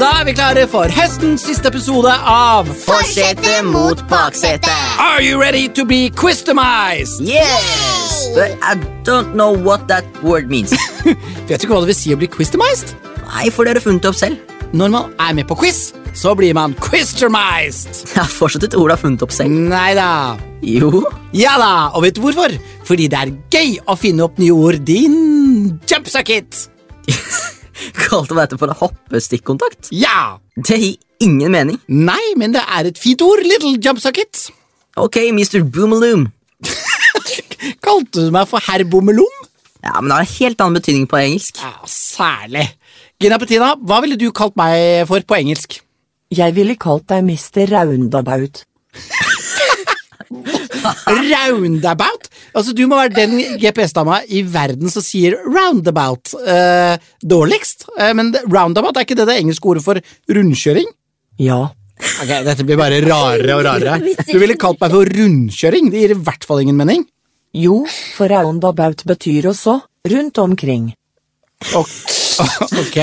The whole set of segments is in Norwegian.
Da er vi klare for høstens siste episode av Forsetet mot baksetet. Are you ready to be quizdomized? Yes! But I don't know what that word means. Vet du ikke hva det vil si å bli quizdomized? Nei, for det har du funnet opp selv. Når man er med på quiz, så blir man quizdomized. Har fortsatt et ord du har funnet opp selv. Nei da. Jo. Ja da, og vet du hvorfor? Fordi det er gøy å finne opp nye ord, din jumpsuckit. Kalte dette for hoppestikkontakt? Ja. Det gir ingen mening. Nei, men det er et fint ord, little jumpsucket. Ok, Mr. Boomaloom. Kalte du meg for herr Bommelom? Ja, men det har en helt annen betydning på engelsk. Ja, særlig. Gina Petina, hva ville du kalt meg for på engelsk? Jeg ville kalt deg Mr. Roundabout. Roundabout? Altså, Du må være den GPS-dama i verden som sier roundabout eh, dårligst. Eh, men roundabout, er ikke det det engelske ordet for rundkjøring? Ja. Ok, Dette blir bare rarere og rarere. Du ville kalt meg for rundkjøring. Det gir i hvert fall ingen mening. Jo, for roundabout betyr også rundt omkring. Ok, ok,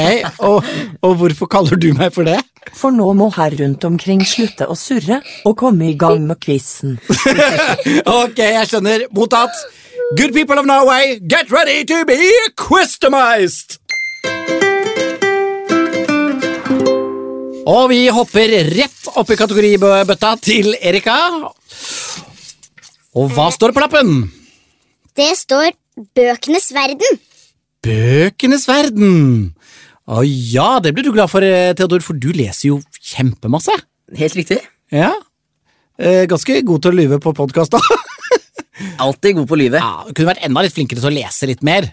og, og hvorfor kaller du meg for det? For nå må her rundt omkring slutte å surre og komme i gang med quizen. Ok, jeg skjønner. Mottatt. Good people of Norway, get ready to be quizdomized! Og vi hopper rett opp i kategoribøtta til Erika. Og hva står det på lappen? Det står Bøkenes verden. Bøkenes verden. Å ja, det blir du glad for, eh, Theodor, for du leser jo kjempemasse. Helt riktig. Ja. Eh, Ganske god til å lyve på podkast, da. Alltid god på lyve Ja, kunne vært enda litt flinkere til å lese litt mer.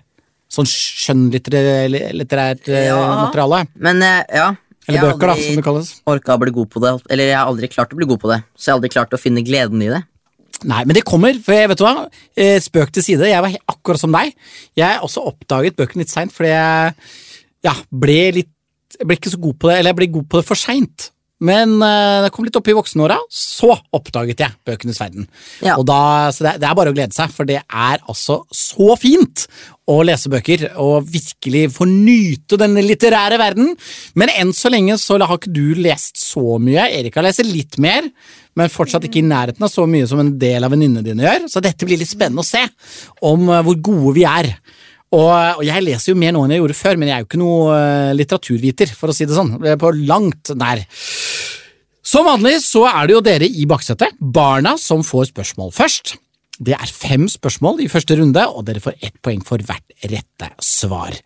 Sånn skjønnlitterært eh, Ja. materiale. Men ja. Eller bøker, da, som det kalles. Orka å bli god på det. Eller jeg har aldri klart å bli god på det. Så jeg har aldri klart å finne gleden i det. Nei, men det kommer, for jeg vet du hva, Eh, spøk til side, jeg var akkurat som deg. Jeg har også oppdaget bøkene litt seint, fordi jeg ja, ble litt Jeg ble ikke så god på det, eller jeg ble god på det for seint. Men uh, da jeg kom litt opp i voksenåra, så oppdaget jeg Bøkenes verden. Ja. Og da, så det, det er bare å glede seg, for det er altså så fint å lese bøker og virkelig få nyte den litterære verden. Men enn så lenge så har ikke du lest så mye. Erika leser litt mer, men fortsatt ikke i nærheten av så mye som en del av venninnene dine gjør. Så dette blir litt spennende å se om eh, hvor gode vi er. Og, og jeg leser jo mer nå enn jeg gjorde før, men jeg er jo ikke noe eh, litteraturviter, for å si det sånn. På langt nær. Som vanlig så er det jo dere i baksetet, barna, som får spørsmål først. Det er fem spørsmål i første runde, og dere får ett poeng for hvert rette svar.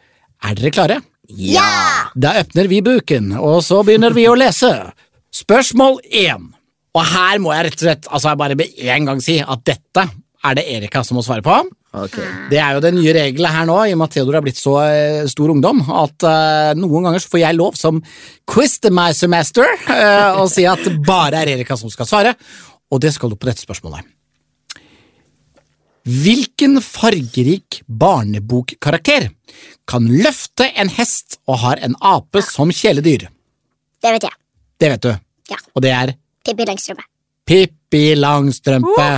Er dere klare? Ja! Da åpner vi buken, og så begynner vi å lese. Spørsmål én. Og her må jeg rett og slett altså bare med en gang si at dette er det Erika som må svare på. Okay. Det er jo det nye regelet her nå, i og med at Theodor har blitt så uh, stor ungdom, at uh, noen ganger så får jeg lov som quizmaster uh, å si at det bare er Erika som skal svare, og det skal du på dette spørsmålet. Hvilken fargerik barnebokkarakter kan løfte en hest og har en ape som kjæledyr? Det vet jeg. Det vet du. Ja. Og det er Pippi Langstrømpe. Pippi Langstrømpe.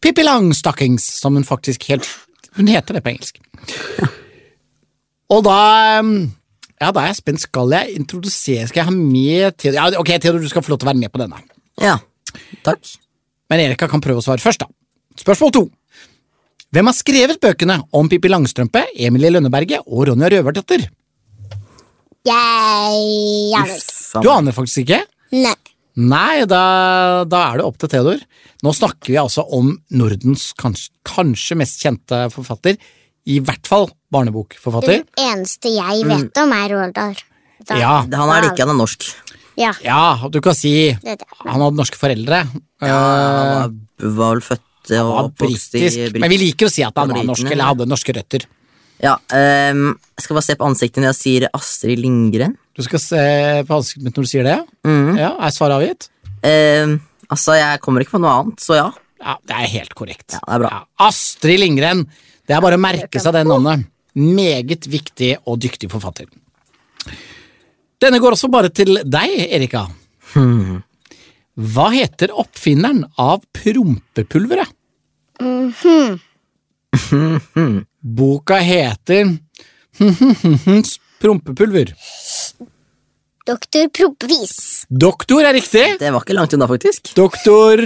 Pippi Langstockings, som hun faktisk helt Hun heter det på engelsk. Og da Ja, da er jeg spent. Skal jeg introdusere Skal jeg ha med Theodor? Ja, ok, Theodor, du skal få lov til å være med på denne. Ja. Takk. Men Erika kan prøve å svare først, da. Spørsmål to. Hvem har skrevet bøkene om Pippi Langstrømpe, Emilie Lønneberget og Ronja Røverdatter? Jeg aner ikke. Du aner faktisk ikke? Nei. Nei, da, da er det opp til Theodor. Nå snakker vi altså om Nordens kanskje, kanskje mest kjente forfatter. I hvert fall barnebokforfatter. Det eneste jeg vet om, er Roald Dahl. Ja. Han er det ikke, han er norsk. Ja, Ja, du kan si det han hadde norske foreldre. Ja, han var, var vel født og oppvokst i britisk, men vi liker å si at han var norsk, eller hadde norske røtter. Ja, um, jeg skal bare se på ansiktet når jeg sier Astrid Lindgren. Du skal se på ansiktet mitt når du sier det? Mm. Ja, Er svaret avgitt? Um, altså, jeg kommer ikke på noe annet, så ja. Ja, Det er helt korrekt. Ja, det er bra. Ja, Astrid Lindgren. Det er bare å merke seg det navnet. Meget viktig og dyktig forfatter. Denne går også bare til deg, Erika. Hmm. Hva heter oppfinneren av prompepulveret? Boka heter Prompepulver. Doktor Prompefis. Doktor er riktig. Det var ikke langt unna, faktisk. Doktor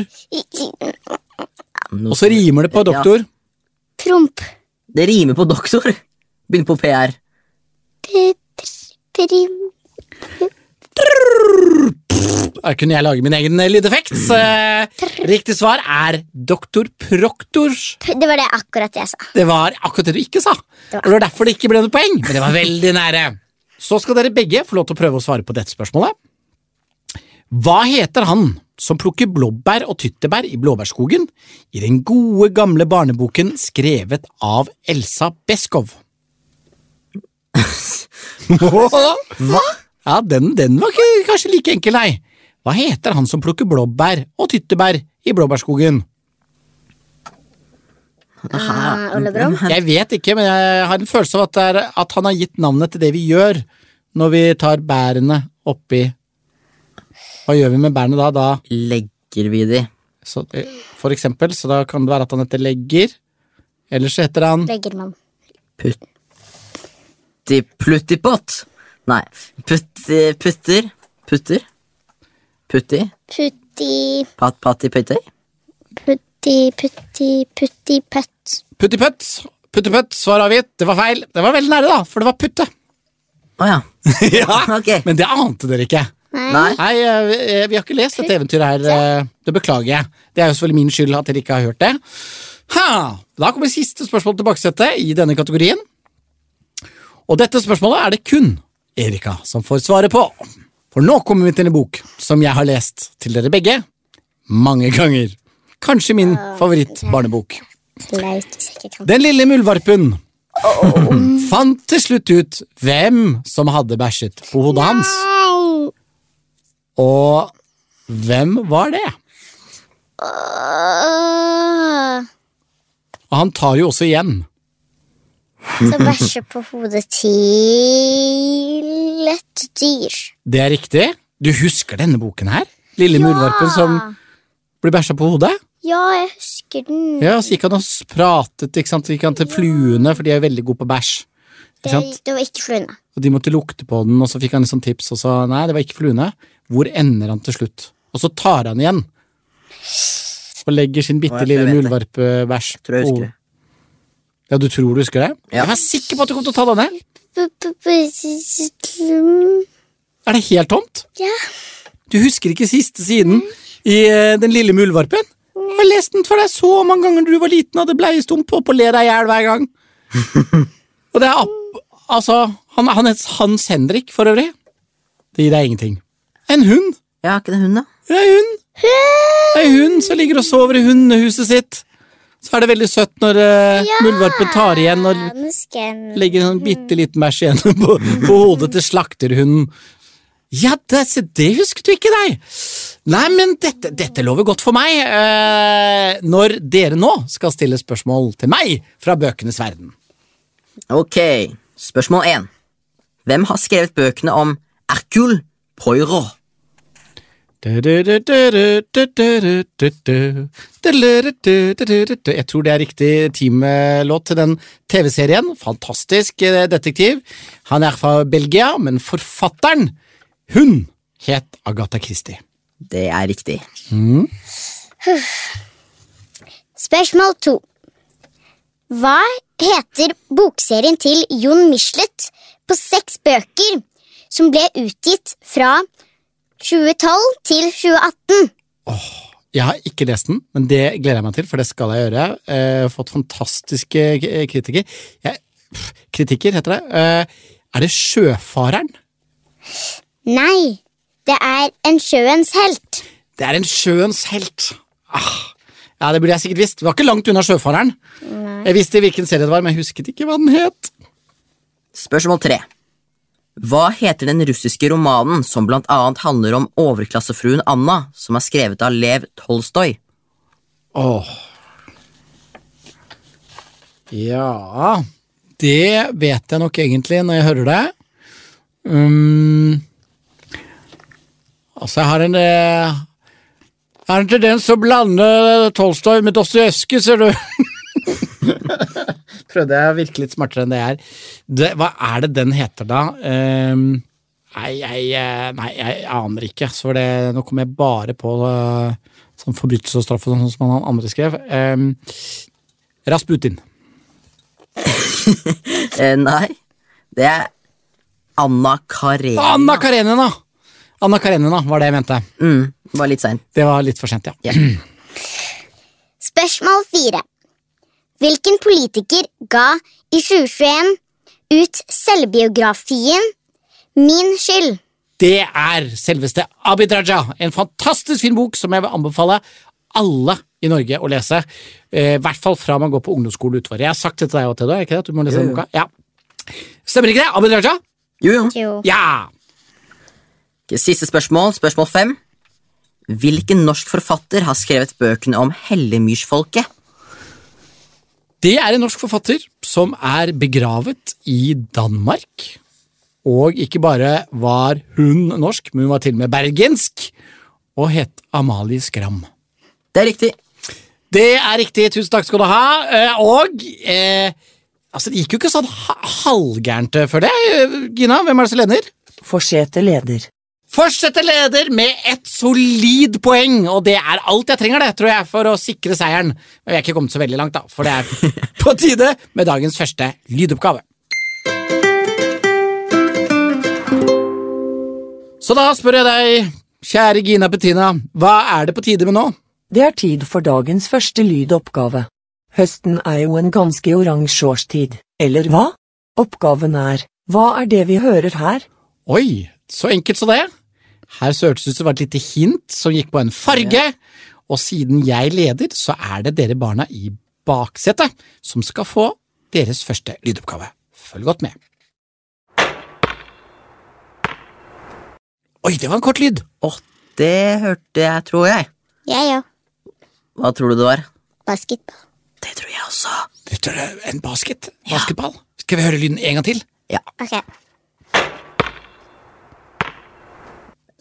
Og så rimer det på doktor. Promp. Det rimer på doktor. Begynner på pr- Prim. Her kunne jeg lage min egen lydeffekt. Eh, Riktig svar er doktor Proktors. Det var det akkurat jeg sa. Det var akkurat det du ikke sa. Og det var derfor det ikke ble noe poeng, men det var veldig nære. Så skal dere begge få lov til å prøve å svare på dette spørsmålet. Hva heter han som plukker blåbær og tyttebær i blåbærskogen i den gode, gamle barneboken skrevet av Elsa Beskow? Hva? Ja, den, den var ikke kanskje like enkel, nei. Hva heter han som plukker blåbær og tyttebær i blåbærskogen? Ah, Ole Brumm. Jeg vet ikke, men jeg har en følelse av at, det er, at han har gitt navnet til det vi gjør når vi tar bærene oppi Hva gjør vi med bærene da? da Legger vi de så, eh, for eksempel, så da kan det være at han heter Legger. Eller så heter han Legger man. putti pluttipott? Nei. Putti putter? Putter? Putti? Putti, Pat patti putti? putti, putti, putti, pøtt. Putti putt svar avgitt. Det var feil. Det var veldig nære, da, for det var putte. Å ja. ja, Okay. Men det ante dere ikke. Nei. Nei, eh, vi eh, vi har ikke lest dette eventyret her. eh, Det beklager jeg. Det er jo selvfølgelig min skyld at dere ikke har hørt det. Ha! Da kommer siste spørsmål til baksetet i denne kategorien. Og dette spørsmålet er det kun Erika som får svare på. For nå kommer vi til en bok som jeg har lest til dere begge mange ganger. Kanskje min favoritt-barnebok. Ikke kan. Den lille muldvarpen fant til slutt ut hvem som hadde bæsjet på hodet hans. Og hvem var det? Og han tar jo også igjen. Så bæsje på hodet til et dyr. Det er riktig. Du husker denne boken her? Lille murvarpen som blir bæsja på hodet? Ja, jeg husker den. Ja, så gikk han og pratet ikke sant? Så gikk han til fluene, for de er veldig gode på bæsj. Ikke Det, sant? det var ikke fluene. Og de måtte lukte på den, og så fikk han en sånn tips, og så nei, det var ikke fluene. Hvor ender han til slutt? Og så tar han igjen. Og legger sin bitte lille muldvarpebæsj på hodet. det. Ja, du tror du husker det? Ja. Jeg var sikker på at du kom til å ta bu- bu- Er det helt tomt? Ja. Du husker ikke siste siden i eh, Den lille muldvarpen? Jeg har lest den for deg så mange ganger da du var liten og hadde bleiestump opp og ler deg i hjel hver gang. og det er opp, altså han, han heter Hans Henrik for øvrig. Det gir deg ingenting. En hund. Ja, ikke det hund, da? Det er en hund. Det er en hund som ligger og sover i hundehuset sitt. Så er det veldig søtt når uh, muldvarpen tar igjen og legger en sånn bitte liten bæsj igjen på, på hodet til slakterhunden. Ja, det, det husket du ikke, nei! Nei, men dette, dette lover godt for meg, uh, når dere nå skal stille spørsmål til meg fra bøkenes verden. Ok, spørsmål 1. Hvem har skrevet bøkene om Hercule Poirot? Jeg tror det er riktig teamlåt til den TV-serien. Fantastisk eh, detektiv. Han er fra Belgia, men forfatteren, hun het Agatha Christie. Det er riktig. Spørsmål to. Hva heter bokserien til Jon Michelet på seks bøker som ble utgitt fra 2012 til 2018? Jeg har ikke lest den, men det gleder jeg meg til, for det skal jeg gjøre. Jeg har fått fantastiske kritiker kritikker. Jeg, pff, kritikker, heter det. Eh, Er det Sjøfareren? Nei, det er En sjøens helt. Det er en sjøens helt. Ah, ja, det burde jeg sikkert visst. Det var ikke langt unna Sjøfareren. Jeg visste hvilken serie det var, men jeg husket ikke hva den het. Spørsmål 3. Hva heter den russiske romanen som blant annet handler om overklassefruen Anna, som er skrevet av Lev Tolstoy? Åh. Ja Det vet jeg nok egentlig når jeg hører det. Um, altså, jeg har en Er Jeg har en tendens til å blande Tolstoy med Dostojevskij, ser du. Prøvde jeg å virke litt smartere enn det jeg er. Det, hva er det den heter, da? Um, Nei, jeg, eh, nei, jeg aner ikke. Så det, nå kommer jeg bare på uh, sånn forbrytelse og straff og sånn som han andre skrev. Um, Rasputin. Eh, nei, det er Anna Karenina. Anna Karenina! Anna Karenina var det jeg mente. Mm, var litt seint. Det var litt for sent, ja. Ja. Spørsmål fire. Hvilken politiker ga i 2021 ut selvbiografien Min skyld? Det er selveste Abid Raja. En fantastisk fin bok som jeg vil anbefale alle i Norge å lese. Eh, I hvert fall fra man går på ungdomsskole utover. Jeg har sagt det til deg òg, er Ikke det? Du må lese Jo, den jo. boka? Ja. Stemmer ikke det? Abid Raja? Jo, jo. Jo. Ja! Siste spørsmål, spørsmål fem. Hvilken norsk forfatter har skrevet bøkene om Hellemyrsfolket? Det er en norsk forfatter som er begravet i Danmark. Og ikke bare var hun norsk, men hun var til og med bergensk, og het Amalie Skram. Det er riktig. Det er riktig, tusen takk skal du ha. Eh, Og eh, altså, det gikk jo ikke sånn halvgærent, før det. Eh, Gina, hvem er det som leder? Forsete leder. Fortsetter leder med et solid poeng, og det er alt jeg trenger, det, tror jeg, for å sikre seieren. Men vi er ikke kommet så veldig langt, da, for det er på tide med dagens første lydoppgave. Så da spør jeg deg, kjære Gina Bettina, hva er det på tide med nå? Det er tid for dagens første lydoppgave. Høsten er jo en ganske oransje årstid, eller hva? Oppgaven er, hva er det vi hører her? Oi, så enkelt som det. Her så hørtes det ut som det var et lite hint som gikk på en farge, og siden jeg leder, så er det dere barna i baksetet som skal få deres første lydoppgave. Følg godt med. Oi, det var en kort lyd. Åh, det hørte jeg, tror jeg. Jeg òg. Hva tror du det var? Basketball. Det tror jeg også. Dette er en basket. Basketball. Skal vi høre lyden en gang til? Ja, Ok.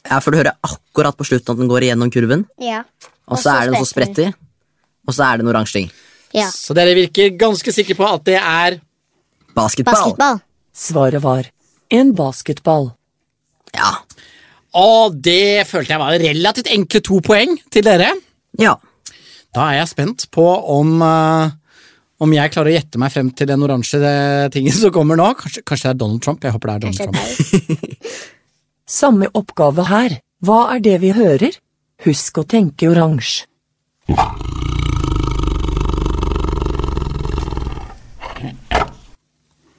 Ja for du hører akkurat på slutten at den går igjennom kurven, Ja. og så er det noe som spretter, og så er det en oransje ting. Ja. Så dere virker ganske sikre på at det er Basketball. Basketball. Svaret var en basketball. Ja. Og det følte jeg var relativt enkle to poeng til dere. Ja. Da er jeg spent på om, uh, om jeg klarer å gjette meg frem til den oransje eh, tingen som kommer nå. Kanskje, kanskje det er Donald Trump? Jeg håper det er Donald Kanskje Trump. Samme oppgave her. Hva er det vi hører? Husk å tenke oransje.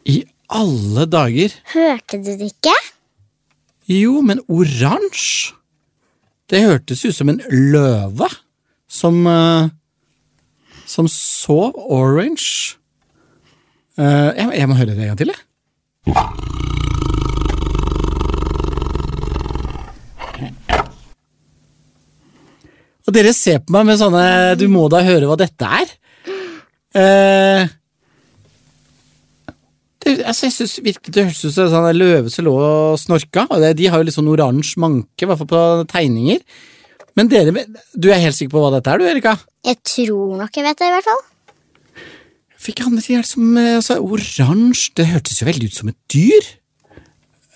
I alle dager! Hørte du det ikke? Jo, men oransje? Det hørtes ut som en løve som uh, Som sov orange. Uh, jeg, jeg må høre det en gang til, jeg. Og dere ser på meg med sånne Du må da høre hva dette er. Eh, det, altså, jeg synes virkelig det hørtes ut som en sånn løve som lå og snorka. Og det, de har jo litt sånn oransje manke, i hvert fall på tegninger. Men dere, du er helt sikker på hva dette er, du, Erika? Jeg tror nok jeg vet det, i hvert fall. Fikk andre ting som eh, altså, oransje Det hørtes jo veldig ut som et dyr.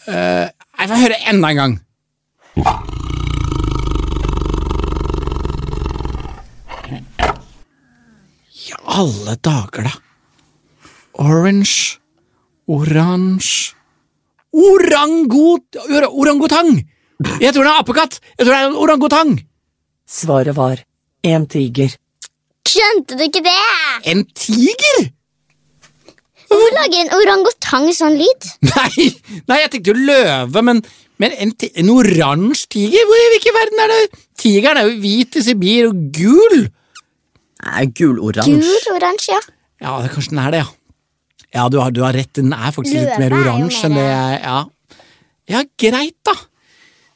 Eh, jeg får høre enda en gang. I alle dager, da. Orange, oransje Orangot... or- Orangutang! Jeg tror det er apekatt! Jeg tror det er en orangutang! Svaret var en tiger. Skjønte du ikke det? En tiger? Hvorfor lager en orangutang sånn lyd? Nei, nei, jeg tenkte jo løve, men, men en, en oransje tiger? Hvor i hvilken verden er det? Tigeren er jo hvit i Sibir og gul! Gul-oransje. Gul-oransje, ja. Ja, det, kanskje den er det, ja. Ja, du har, du har rett, den er faktisk litt mer er oransje enn det jeg Ja, ja greit, da.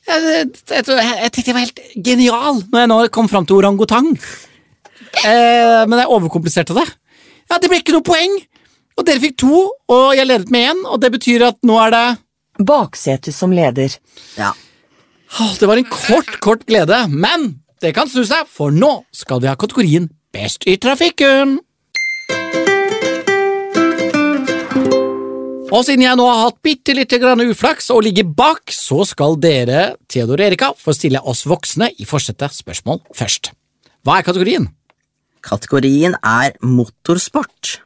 Jeg, jeg, jeg, jeg tenkte jeg var helt genial når jeg nå kom fram til orangutang. Eh, men jeg overkompliserte det. Ja, Det ble ikke noe poeng! Og dere fikk to, og jeg ledet med én, og det betyr at nå er det Baksete som leder. Ja. Det var en kort, kort glede, men det kan snu seg, for nå skal vi ha kategorien Best i trafikken. Og siden jeg nå har hatt bitte lite grann uflaks og ligger bak, så skal dere, Theodor og Erika, få stille oss voksne i forsetet spørsmål først. Hva er kategorien? Kategorien er motorsport.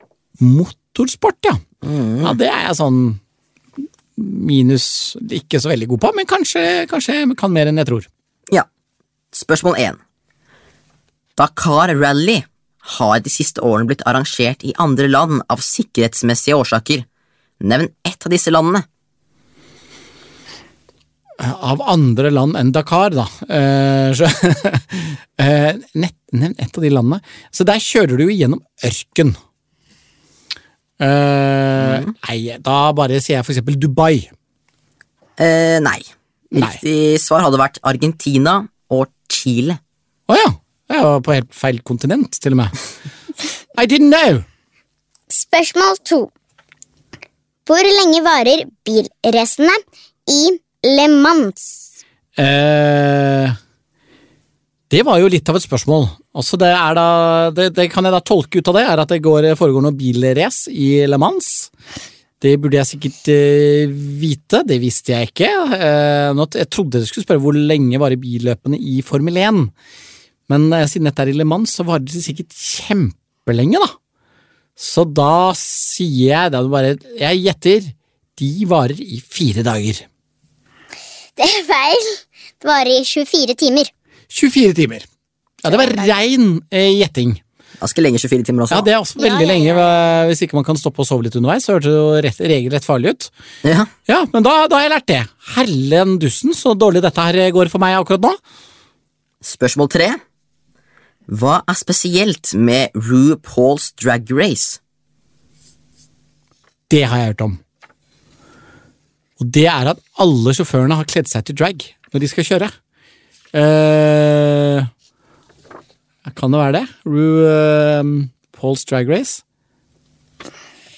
Motorsport, ja. Ja, Det er jeg sånn minus ikke så veldig god på, men kanskje, kanskje kan mer enn jeg tror. Ja. Spørsmål 1. Dakar Rally har de siste årene blitt arrangert i andre land av sikkerhetsmessige årsaker. Nevn ett av disse landene. Av andre land enn Dakar, da. Eh, eh, Nevn ett av de landene. Så der kjører du jo gjennom ørken. Eh, Nei, da bare sier jeg for eksempel Dubai. Eh, nei. Nei. Riktig svar hadde vært Argentina og Chile. Å ja. Jeg var på helt feil kontinent, til og med. I didn't know. Spørsmål to. Hvor lenge varer bilracene i Le Mans? Eh, det var jo litt av et spørsmål. Altså det, er da, det, det kan jeg da tolke ut av det, er at det går, foregår noe bilrace i Le Mans. Det burde jeg sikkert eh, vite, det visste jeg ikke. Eh, jeg trodde dere skulle spørre hvor lenge varer billøpene i Formel 1. Men eh, siden dette er i Le Mans, så varer det sikkert kjempelenge, da. Så da sier jeg da bare Jeg gjetter. De varer i fire dager. Det er feil. Det varer i 24 timer. 24 timer. Ja, det var rein eh, gjetting. Ganske lenge, 24 timer også. Ja, det er også veldig Ja, ja, ja. lenge. Hvis ikke man kan stoppe og sove litt underveis, så hørtes det jo rett, regelrett farlig ut. Ja. Ja, men da, da har jeg lært det. Herlen dussen, så dårlig dette her går for meg akkurat nå. Spørsmål tre. Hva er spesielt med RuPaul's Drag Race? Det har jeg hørt om. Og det er at alle sjåførene har kledd seg til drag når de skal kjøre. Uh, kan det være det? RuPaul's uh, Paul's Drag Race?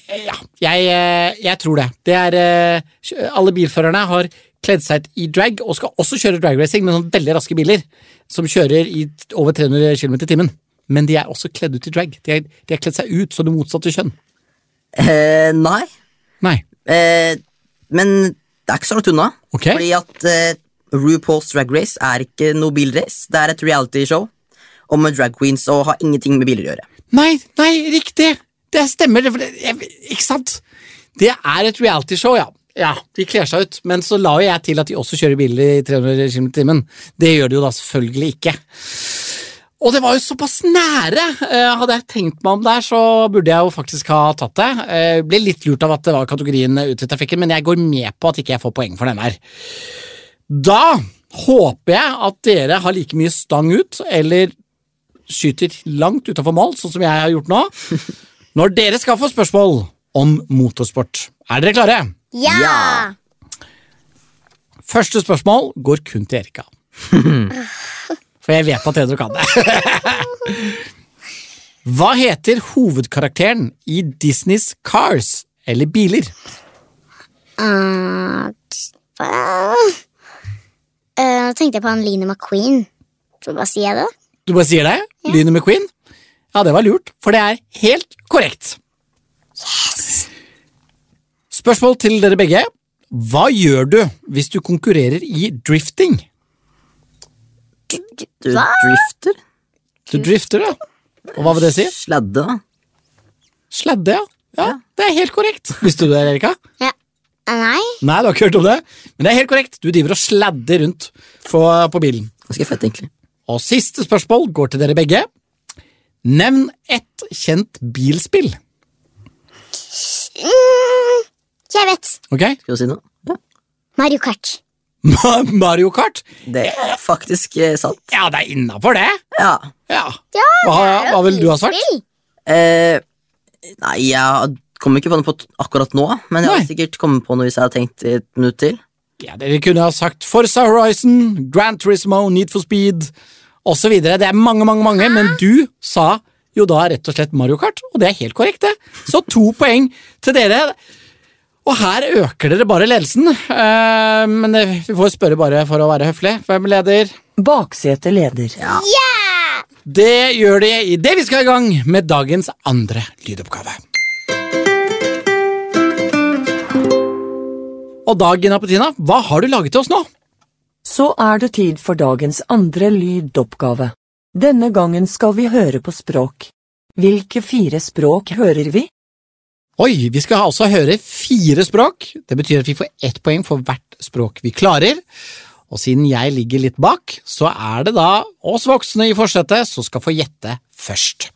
Ja, jeg, eh, jeg tror det. Det er eh, Alle bilførerne har kledd seg i drag og skal også kjøre dragracing med sånne veldig raske biler som kjører i over 300 km i timen. Men de er også kledd ut i drag. De, de har kledd seg ut som det motsatte kjønn. Eh, nei, Nei. eh, men det er ikke så langt unna. Okay. Fordi at eh, RuPaul's Drag Race er ikke noe bilrace. Det er et realityshow om drag queens og har ingenting med biler å gjøre. Nei, nei, riktig! Det stemmer, det, ikke sant? Det er et realityshow, ja. Ja, De kler seg ut, men så la jo jeg til at de også kjører biler i 300 km i timen. Det gjør de jo da selvfølgelig ikke. Og det var jo såpass nære! Eh, hadde jeg tenkt meg om der, så burde jeg jo faktisk ha tatt det. Jeg ble litt lurt av at det var kategorien ut i trafikken, men jeg går med på at ikke jeg får poeng for den her. Da håper jeg at dere har like mye stang ut, eller skyter langt utafor mål, sånn som jeg har gjort nå, når dere skal få spørsmål om motorsport. Er dere klare? Ja! Ja. Første spørsmål går kun til Erika. For jeg vet at dere kan det. Hva heter hovedkarakteren i Disneys Cars, eller biler? Uh, uh, tenkte jeg på han Line McQueen. Så bare sier jeg det. Du bare sier det? Line McQueen? Ja, det var lurt, for det er helt korrekt. Spørsmål til dere begge. Hva gjør du hvis du konkurrerer i drifting? Du drifter? Du drifter, ja. Og hva vil det si? Sladde? Sladde, ja. ja. Det er helt korrekt. Visste du det, Erika? Ja. Uh, Nei. Nei, du har ikke hørt om det, men det er helt korrekt. Du driver og sladder rundt på, på bilen. Ganske fett, egentlig. Og siste spørsmål går til dere begge. Nevn ett kjent bilspill. Mm, jeg vet. Okay. Skal du si noe? Ja. Mario Kart. Mario Kart? Det er faktisk eh, sant. Ja, det er innafor det. Ja. Ja. Ja, Hva, det er hva ville du ha svart? Eh, nei, jeg kommer ikke på noe på akkurat nå, men jeg har hadde sikkert kommet på noe hvis jeg hadde tenkt et minutt til. Ja, Dere kunne ha sagt Forza Horizon, Grand Turismo, Need for Speed osv. Det er mange, mange, mange, men du sa jo da rett og slett Mario Kart, og det er helt korrekt, det. Så to poeng til dere. Og her øker dere bare ledelsen, Uh, men det, vi får spørre bare for å være høflig. Hvem leder? Baksete leder. Ja! Det gjør de idet vi skal i gang med dagens andre lydoppgave. Og da, Gina Petina, hva har du laget til oss nå? Så er det tid for dagens andre lydoppgave. Denne gangen skal vi høre på språk. Hvilke fire språk hører vi? Oi, vi skal altså høre fire språk. Det betyr at vi får ett poeng for hvert språk vi klarer. Og siden jeg ligger litt bak, så er det da oss voksne i forsetet som skal få gjette først.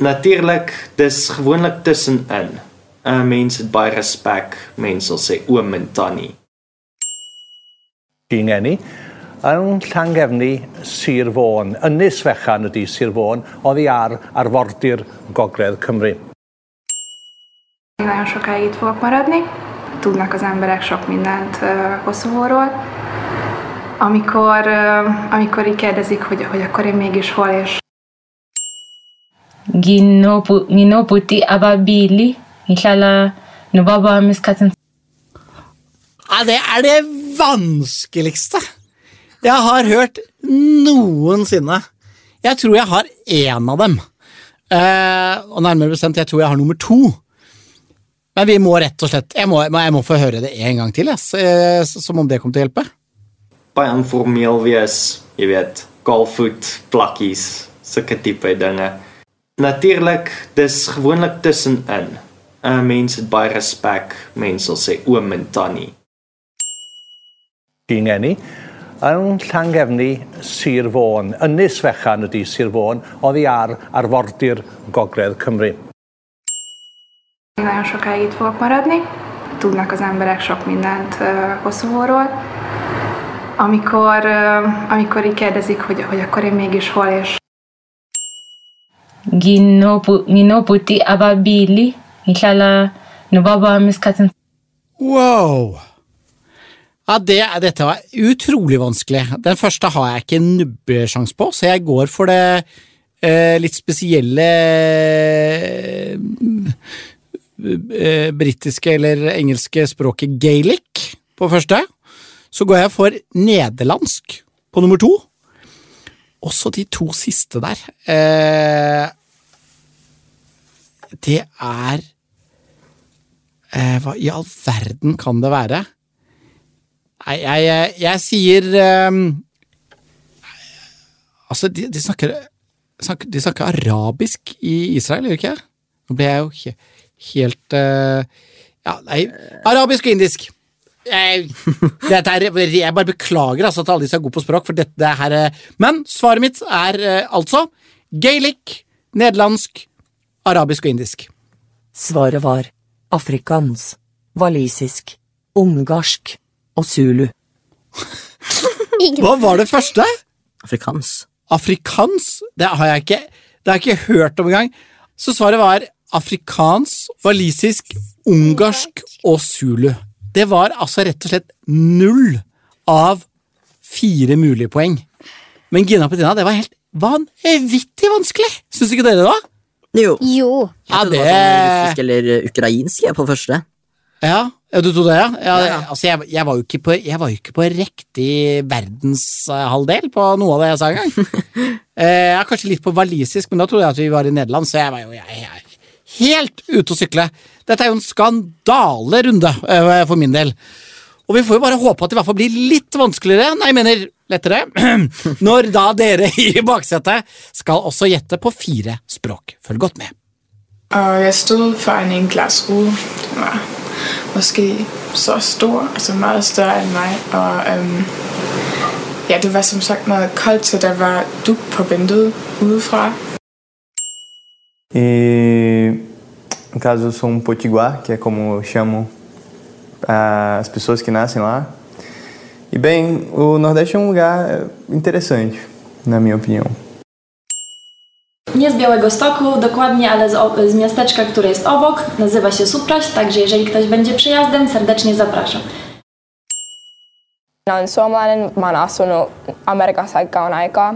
Natuurlijk, dis gewoonlik tussenin. 'n Mens het baie respek, mense sal sê oom en tannie. Gingeni, yn Llangefni, Sir Fôn. Ynys fechan ydy Sir Fôn, oddi ar arfordir Gogledd Cymru. Nagyon sokáig itt fogok maradni. Tudnak az emberek sok mindent Koszovóról. Amikor, amikor így kérdezik, hogy, hogy akkor én mégis hol, és nginobhuti ababili ngihlala nobaba wami esikhathini Är det, er det vanskeligste jeg har hørt noensinne. Jeg tror jeg har én av dem. Eh, og nærmere bestemt, jeg tror jeg har nummer to. Men vi må rett og slett Jeg må, jeg må få høre det en gang til, jeg, eh, som om det kommer til å hjelpe. Wees, jy weet, golfvoet, plakkies, sulke tipe dinge. Natuurlik, dis gewoonlik tussenin. 'n Mens het baie respek, mense sal sê oom en tannie. Gingeni, yn Llangefni, Sir Fôn. Ynys fechan ydy Sir Fôn, oddi ar arfordir Gogledd Cymru. Nagyon sokáig itt fogok maradni. Tudnak az emberek sok mindent Koszovóról. Amikor, amikor így kérdezik, hogy, hogy akkor én mégis hol, és nginobhuti ababili ngihlala nobaba wami esikhathini wow Ja, det, dette var utrolig vanskelig. Den første har jeg ikke nubbesjans på, så jeg går for det eh, litt spesielle eh, britiske eller engelske språket gaelic på første. Så går jeg for nederlandsk på nummer to. Også de to siste der. Eh, det er eh, Hva i all verden kan det være? Nei, jeg, jeg, jeg sier um, Altså, de, de, snakker, snakker, de snakker arabisk i Israel, gjør de ikke? Nå ble jeg jo he, helt uh, Ja, nei Arabisk og indisk. Jeg, dette er, jeg bare beklager altså, at alle disse er gode på språk, for dette det her eh, Men svaret mitt er uh, altså gaelic, nederlandsk, arabisk og indisk. Svaret var afrikans, walisisk, ungarsk og zulu. Hva var det første? Afrikans. Afrikans? Det har jeg ikke, det har jeg ikke hørt om engang. Så svaret var afrikans, walisisk, ungarsk og zulu. Det var altså rett og slett null av fire mulige poeng. Men Gina Petina, det var helt vanvittig vanskelig! Syns ikke dere det? da? Jo. Jo. Ja, Det var sånn russisk eller ukrainsk på første. Ja, ja du trodde det, ja? ja, Ja, ja. Altså, jeg, jeg, var jo ikke på, jeg var jo ikke på riktig verdenshalvdel på noe av det jeg sa engang. eh, jeg er kanskje litt på walisisk, men da trodde jeg at vi var i Nederland, så jeg var jo jeg, jeg, er helt ute å sykle. Dette er jo en skandalerunde eh, for min del. Og vi får jo bare håpe at det i hvert fall blir litt vanskeligere, nei, jeg mener lettere, når da dere i baksetet skal også gjette på fire språk. Følg godt med. Og jeg stod for en glasrude. Måske så stor, altså meget større end mig. Og øhm, ja, det var som sagt noget koldt, så der var duk på vinduet udefra. E no caso eu sou um potiguar, que é como eu chamo ah, as pessoas que nascem lá. E bem, o Nordeste é um lugar interessante, na minha opinião. Nie z Białego Stoku dokładnie, ale z, z miasteczka, które jest obok. Nazywa się Supraś, także jeżeli ktoś będzie przyjazdem, serdecznie zapraszam. Mä oon suomalainen, mä oon asunut Amerikassa aika kauan aikaa.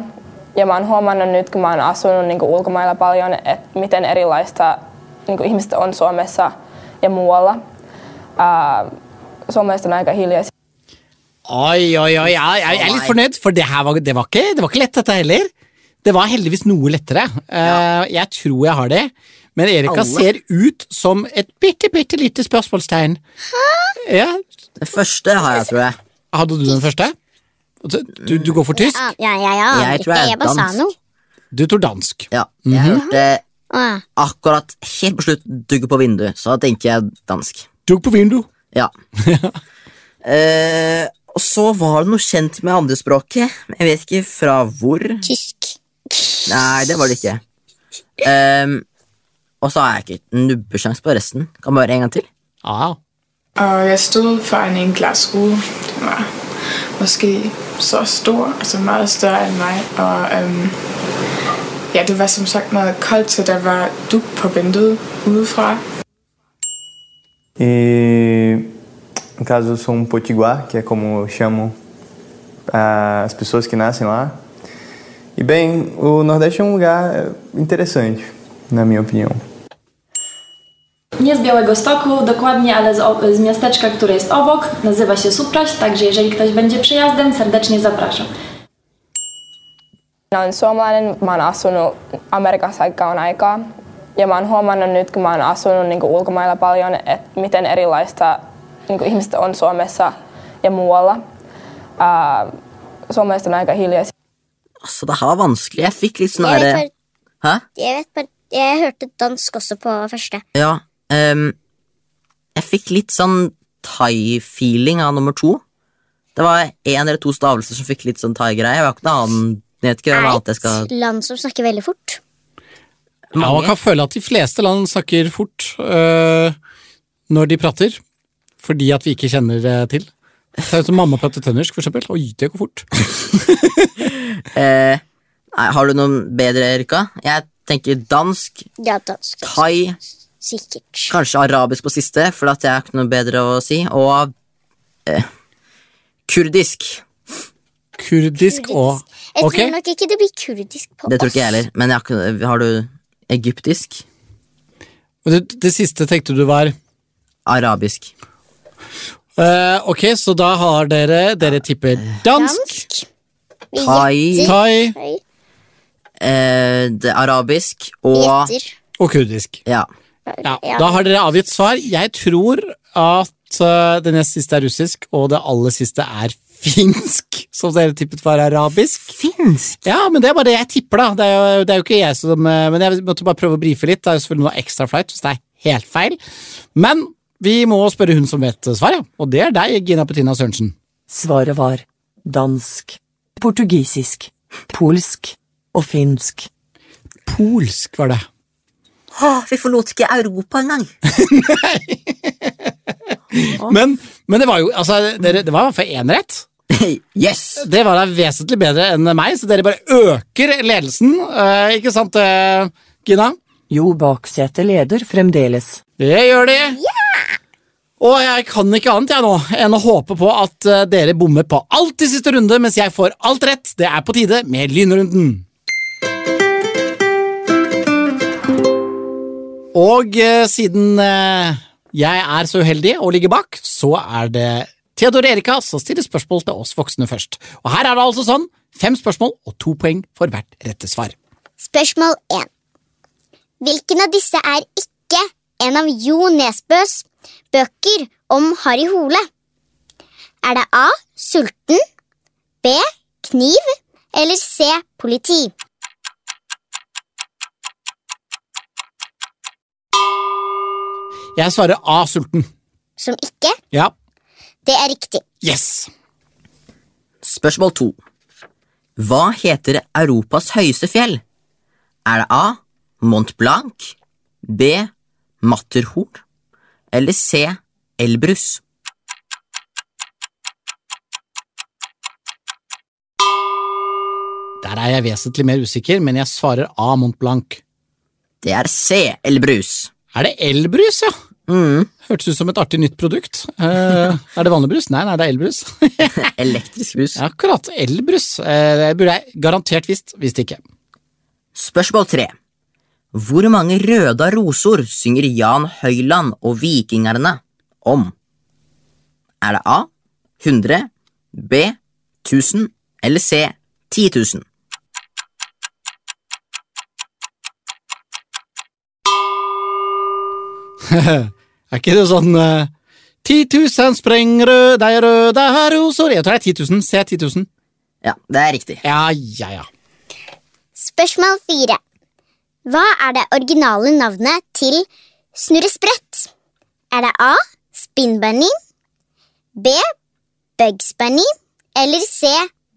Ja mä oon huomannut nyt, kun mä oon asunut niin ulkomailla paljon, että miten erilaista niin ihmiset on Suomessa ja muualla. Ää, suomalaiset on aika hiljaisia. Oi, oi, oi, jeg, er litt fornøyd, for det var, det var, ikke, det var ikke lett, dette heller. Det var heldigvis noe lettere. Ja. jeg tror jeg har det. Men Erika Alle. ser ut som et bitte, bitte lite spørsmålstegn. Hæ? Ja. Det første har jeg, tror jeg. Hadde du den første? Du, du går for tysk? Ja, ja, ja, ja. Jeg tror jeg er jeg bare sa dansk. Du tror dansk. Ja, jeg hørte Å, ja. akkurat helt på slutt dugge på vinduet, så da tenker jeg dansk. Dugg på vindu. Ja. eh, og så var det noe kjent med andrespråket. Jeg vet ikke fra hvor. Tysk. Nei, det var det ikke. Um, og så har jeg ikke nubbesjans på resten. Kan bare en gang til. Ah. Og jeg stod foran en glasskue. Den var måske så stor, altså meget større enn meg. Og um, ja, det var som sagt noe koldt, så der var duk på vinduet udefra. E no caso eu sou um potiguar, que é como chamam uh, as pessoas que nascem lá. E bem, o Nordeste é um lugar interessante, na minha opinião. Nie z Białego Stoku dokładnie, ale z, o- z miasteczka, które jest obok. Nazywa się Supraś, także jeżeli ktoś będzie przyjazdem, serdecznie zapraszam. Minä olen suomalainen, mä oon asunut Amerikassa aika kauan aikaa. Ja mä oon huomannut nyt, kun mä oon asunut niin ulkomailla paljon, että miten erilaista niin ihmiset on Suomessa ja muualla. Ää, suomalaiset on aika hiljaisia. Altså, det her var vanskelig. Jeg fikk litt sånn derre Hæ? jeg vet bare Jeg hørte dansk også på første. Ja. Um, jeg fikk litt sånn thai-feeling av nummer to. Det var én eller to stavelser som fikk litt sånn thai-greie. Jeg har ikke noe annen jeg vet ikke hva annet jeg skal Et land som snakker veldig fort. Ja, man kan føle at de fleste land snakker fort øh, når de prater, fordi at vi ikke kjenner det til. Det er jo som mamma prater trøndersk, for eksempel. Oi, det går fort. eh, Har du noe bedre, Erika? Jeg tenker dansk, Ja, dansk. thai, Sikkert. kanskje arabisk på siste, for at jeg har ikke noe bedre å si, og eh, kurdisk. Kurdisk og Jeg okay. tror nok ikke det blir kurdisk på oss. Det tror ikke jeg heller, men jeg har, ikke, har du egyptisk? det, det siste tenkte du var Arabisk. Eh, Ok, så da har dere Dere tipper dansk, dansk. Thai. thai. Eh, det arabisk og gjetter. og kurdisk. Ja. Ja, Da har dere avgitt svar. Jeg tror at uh, det nest siste er russisk, og det aller siste er finsk, som dere tippet var arabisk. Finsk? Ja, men det er bare det jeg tipper, da. Det er jo, det er jo ikke jeg som Men jeg måtte bare prøve å brife litt. Det er jo selvfølgelig noe extra flight hvis det er helt feil. Men vi må spørre hun som vet svaret, og det er deg, Gina Petina Sørensen. Svaret var dansk, portugisisk, polsk og finsk. Polsk var det. Åh, vi forlot ikke Europa engang! Men, men det var jo altså, dere, Det var i hvert fall én rett. yes! Det var da vesentlig bedre enn meg, så dere bare øker ledelsen. eh, ikke sant, eh, Gina? Jo Baksete leder fremdeles. Det gjør de. Og jeg kan ikke annet jeg nå enn å håpe på at eh, dere bommer på alt i siste runde, mens jeg får alt rett. Det er på tide med lynrunden. Og eh, siden eh, jeg er så uheldig å ligge bak, så er det Theodor Erika som stiller spørsmål til oss voksne først. Og her er det altså sånn fem spørsmål og to poeng for hvert rette svar. Spørsmål 1. Hvilken av disse er ikke en av Jo Nesbøs bøker om Harry Hole? Er det A. Sulten, B. Kniv eller C. Politi? Jeg svarer A. Sulten. Som ikke? Ja. Det er riktig. Yes! Spørsmål to. Hva heter Europas høyeste fjell? Er det A. Mont Blanc, B. Matterhorn eller C. Elbrus? Der er jeg vesentlig mer usikker, men jeg svarer A. Mont Blanc. Det er C. Elbrus. Er det elbrus, ja? Mm. Hørtes ut som et artig nytt produkt. Eh, er det vanlig brus? Nei, nei, det er elbrus. Elektrisk brus. Ja, Akkurat. Elbrus. Eh, det burde jeg garantert visst, visste ikke. Spørsmål tre. Hvor mange røda rosor synger Jan Høyland og Vikingerne om? Er det A. 100, B. 1000 eller C. 10 000? er ikke det sånn uh, 10 000 sprengrøde røde rosor Jeg tror det er 10 000. C 10 000. Ja, det er riktig. Ja, ja, ja. Spørsmål fire. Hva er det originale navnet til Snurresprett? Er det A. Spin Bunny, B. Bugs Bunny eller C.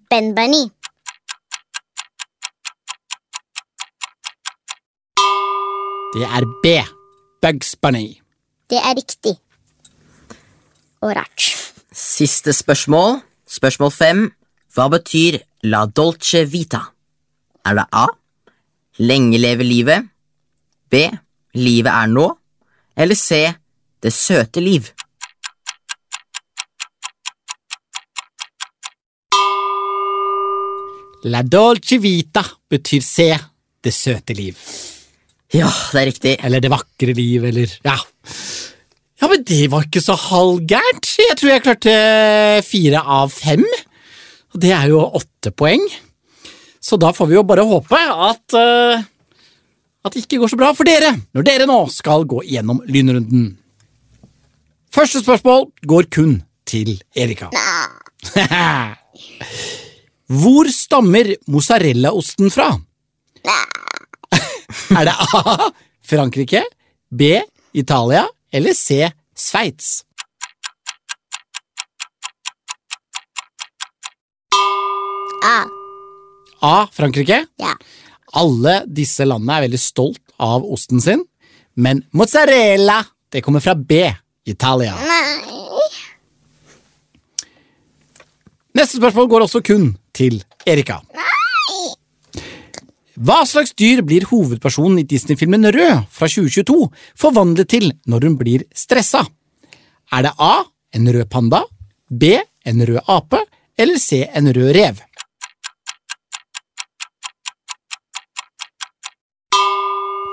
Ben Bunny? Det er B. Bugs Bunny. Det er riktig. Og rart. Siste spørsmål. Spørsmål fem. Hva betyr la dolce vita? Er det A. Lenge leve livet. B. Livet er nå. Eller C. Det søte liv. La dolce vita betyr C. Det søte liv. Ja, det er riktig. Eller det vakre liv, eller Ja. Ja, men det var ikke så halvgærent. Jeg tror jeg klarte fire av fem. Og det er jo åtte poeng. Så da får vi jo bare håpe at uh, at det ikke går så bra for dere når dere nå skal gå gjennom lynrunden. Første spørsmål går kun til Erika. Hvor stammer mozzarellaosten fra? Er det A. Frankrike, B. Italia eller C. Sveits? A. A. Frankrike. Ja. Alle disse landene er veldig stolt av osten sin, men mozzarella det kommer fra B. Italia. Nei. Neste spørsmål går også kun til Erika. Hva slags dyr blir hovedpersonen i Disney-filmen Rød fra 2022 forvandlet til når hun blir stressa? Er det A. En rød panda, B. En rød ape eller C. En rød rev?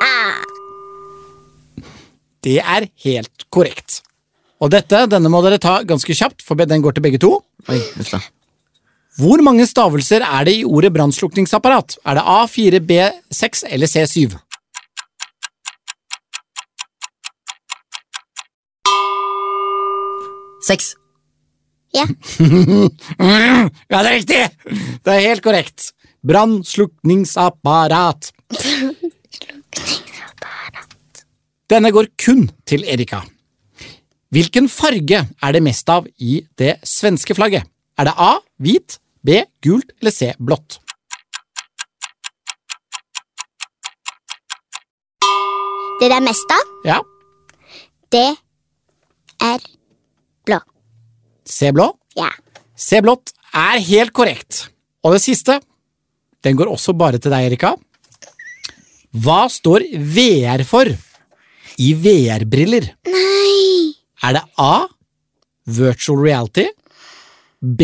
A. Det er helt korrekt. Og dette, denne må dere ta ganske kjapt, for den går til begge to. Oi, uff. Hvor mange stavelser er det i ordet brannslukningsapparat? Er det A4, B6 eller C7? Seks. Ja. ja, det er riktig! Det er helt korrekt. Brannslukningsapparat. Denne går kun til Erika. Hvilken farge er det mest av i det svenske flagget? Er det A hvit, B gult eller C blått? Det det er mest av, Ja, det er blå. C blå. Ja. C blått er helt korrekt. Og det siste, den går også bare til deg, Erika. Hva står VR for i VR-briller? Nei. Er det A. Virtual reality, B.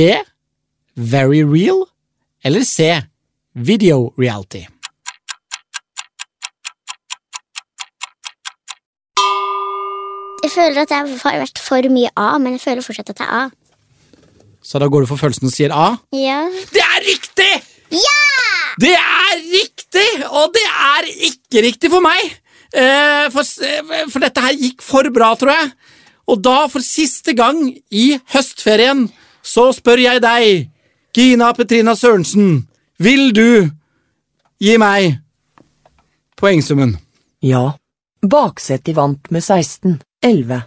Very real eller C. Video reality? Jeg føler at det har vært for mye A, men jeg føler fortsatt at det er A. Så da går du for følelsen og sier A? Ja. Det er riktig! Ja! Det er riktig, og det er ikke riktig for meg! Eh, for, for dette her gikk for bra, tror jeg. Og da, for siste gang i høstferien, så spør jeg deg, Gina Petrina Sørensen, vil du gi meg poengsummen? Ja. Baksetti vant med 16. 11.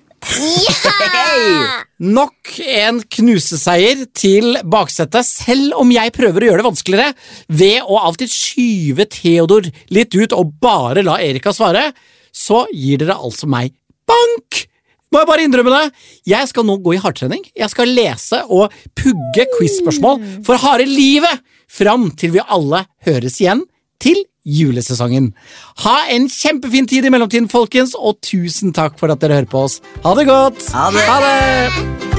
Nok en knuseseier til baksetet, selv om jeg prøver å gjøre det vanskeligere ved å alltid skyve Theodor litt ut og bare la Erika svare, så gir dere altså meg bank! Må jeg bare innrømme det? Jeg skal nå gå i hardtrening. Jeg skal lese og pugge quiz-spørsmål for harde livet fram til vi alle høres igjen til julesesongen. Ha en kjempefin tid i mellomtiden, folkens, og tusen takk for at dere hører på oss. Ha det godt! Ha det. Ha det.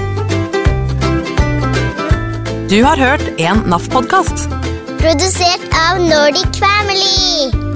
Du har hørt en NAF-podkast. Produsert av Nordic Family.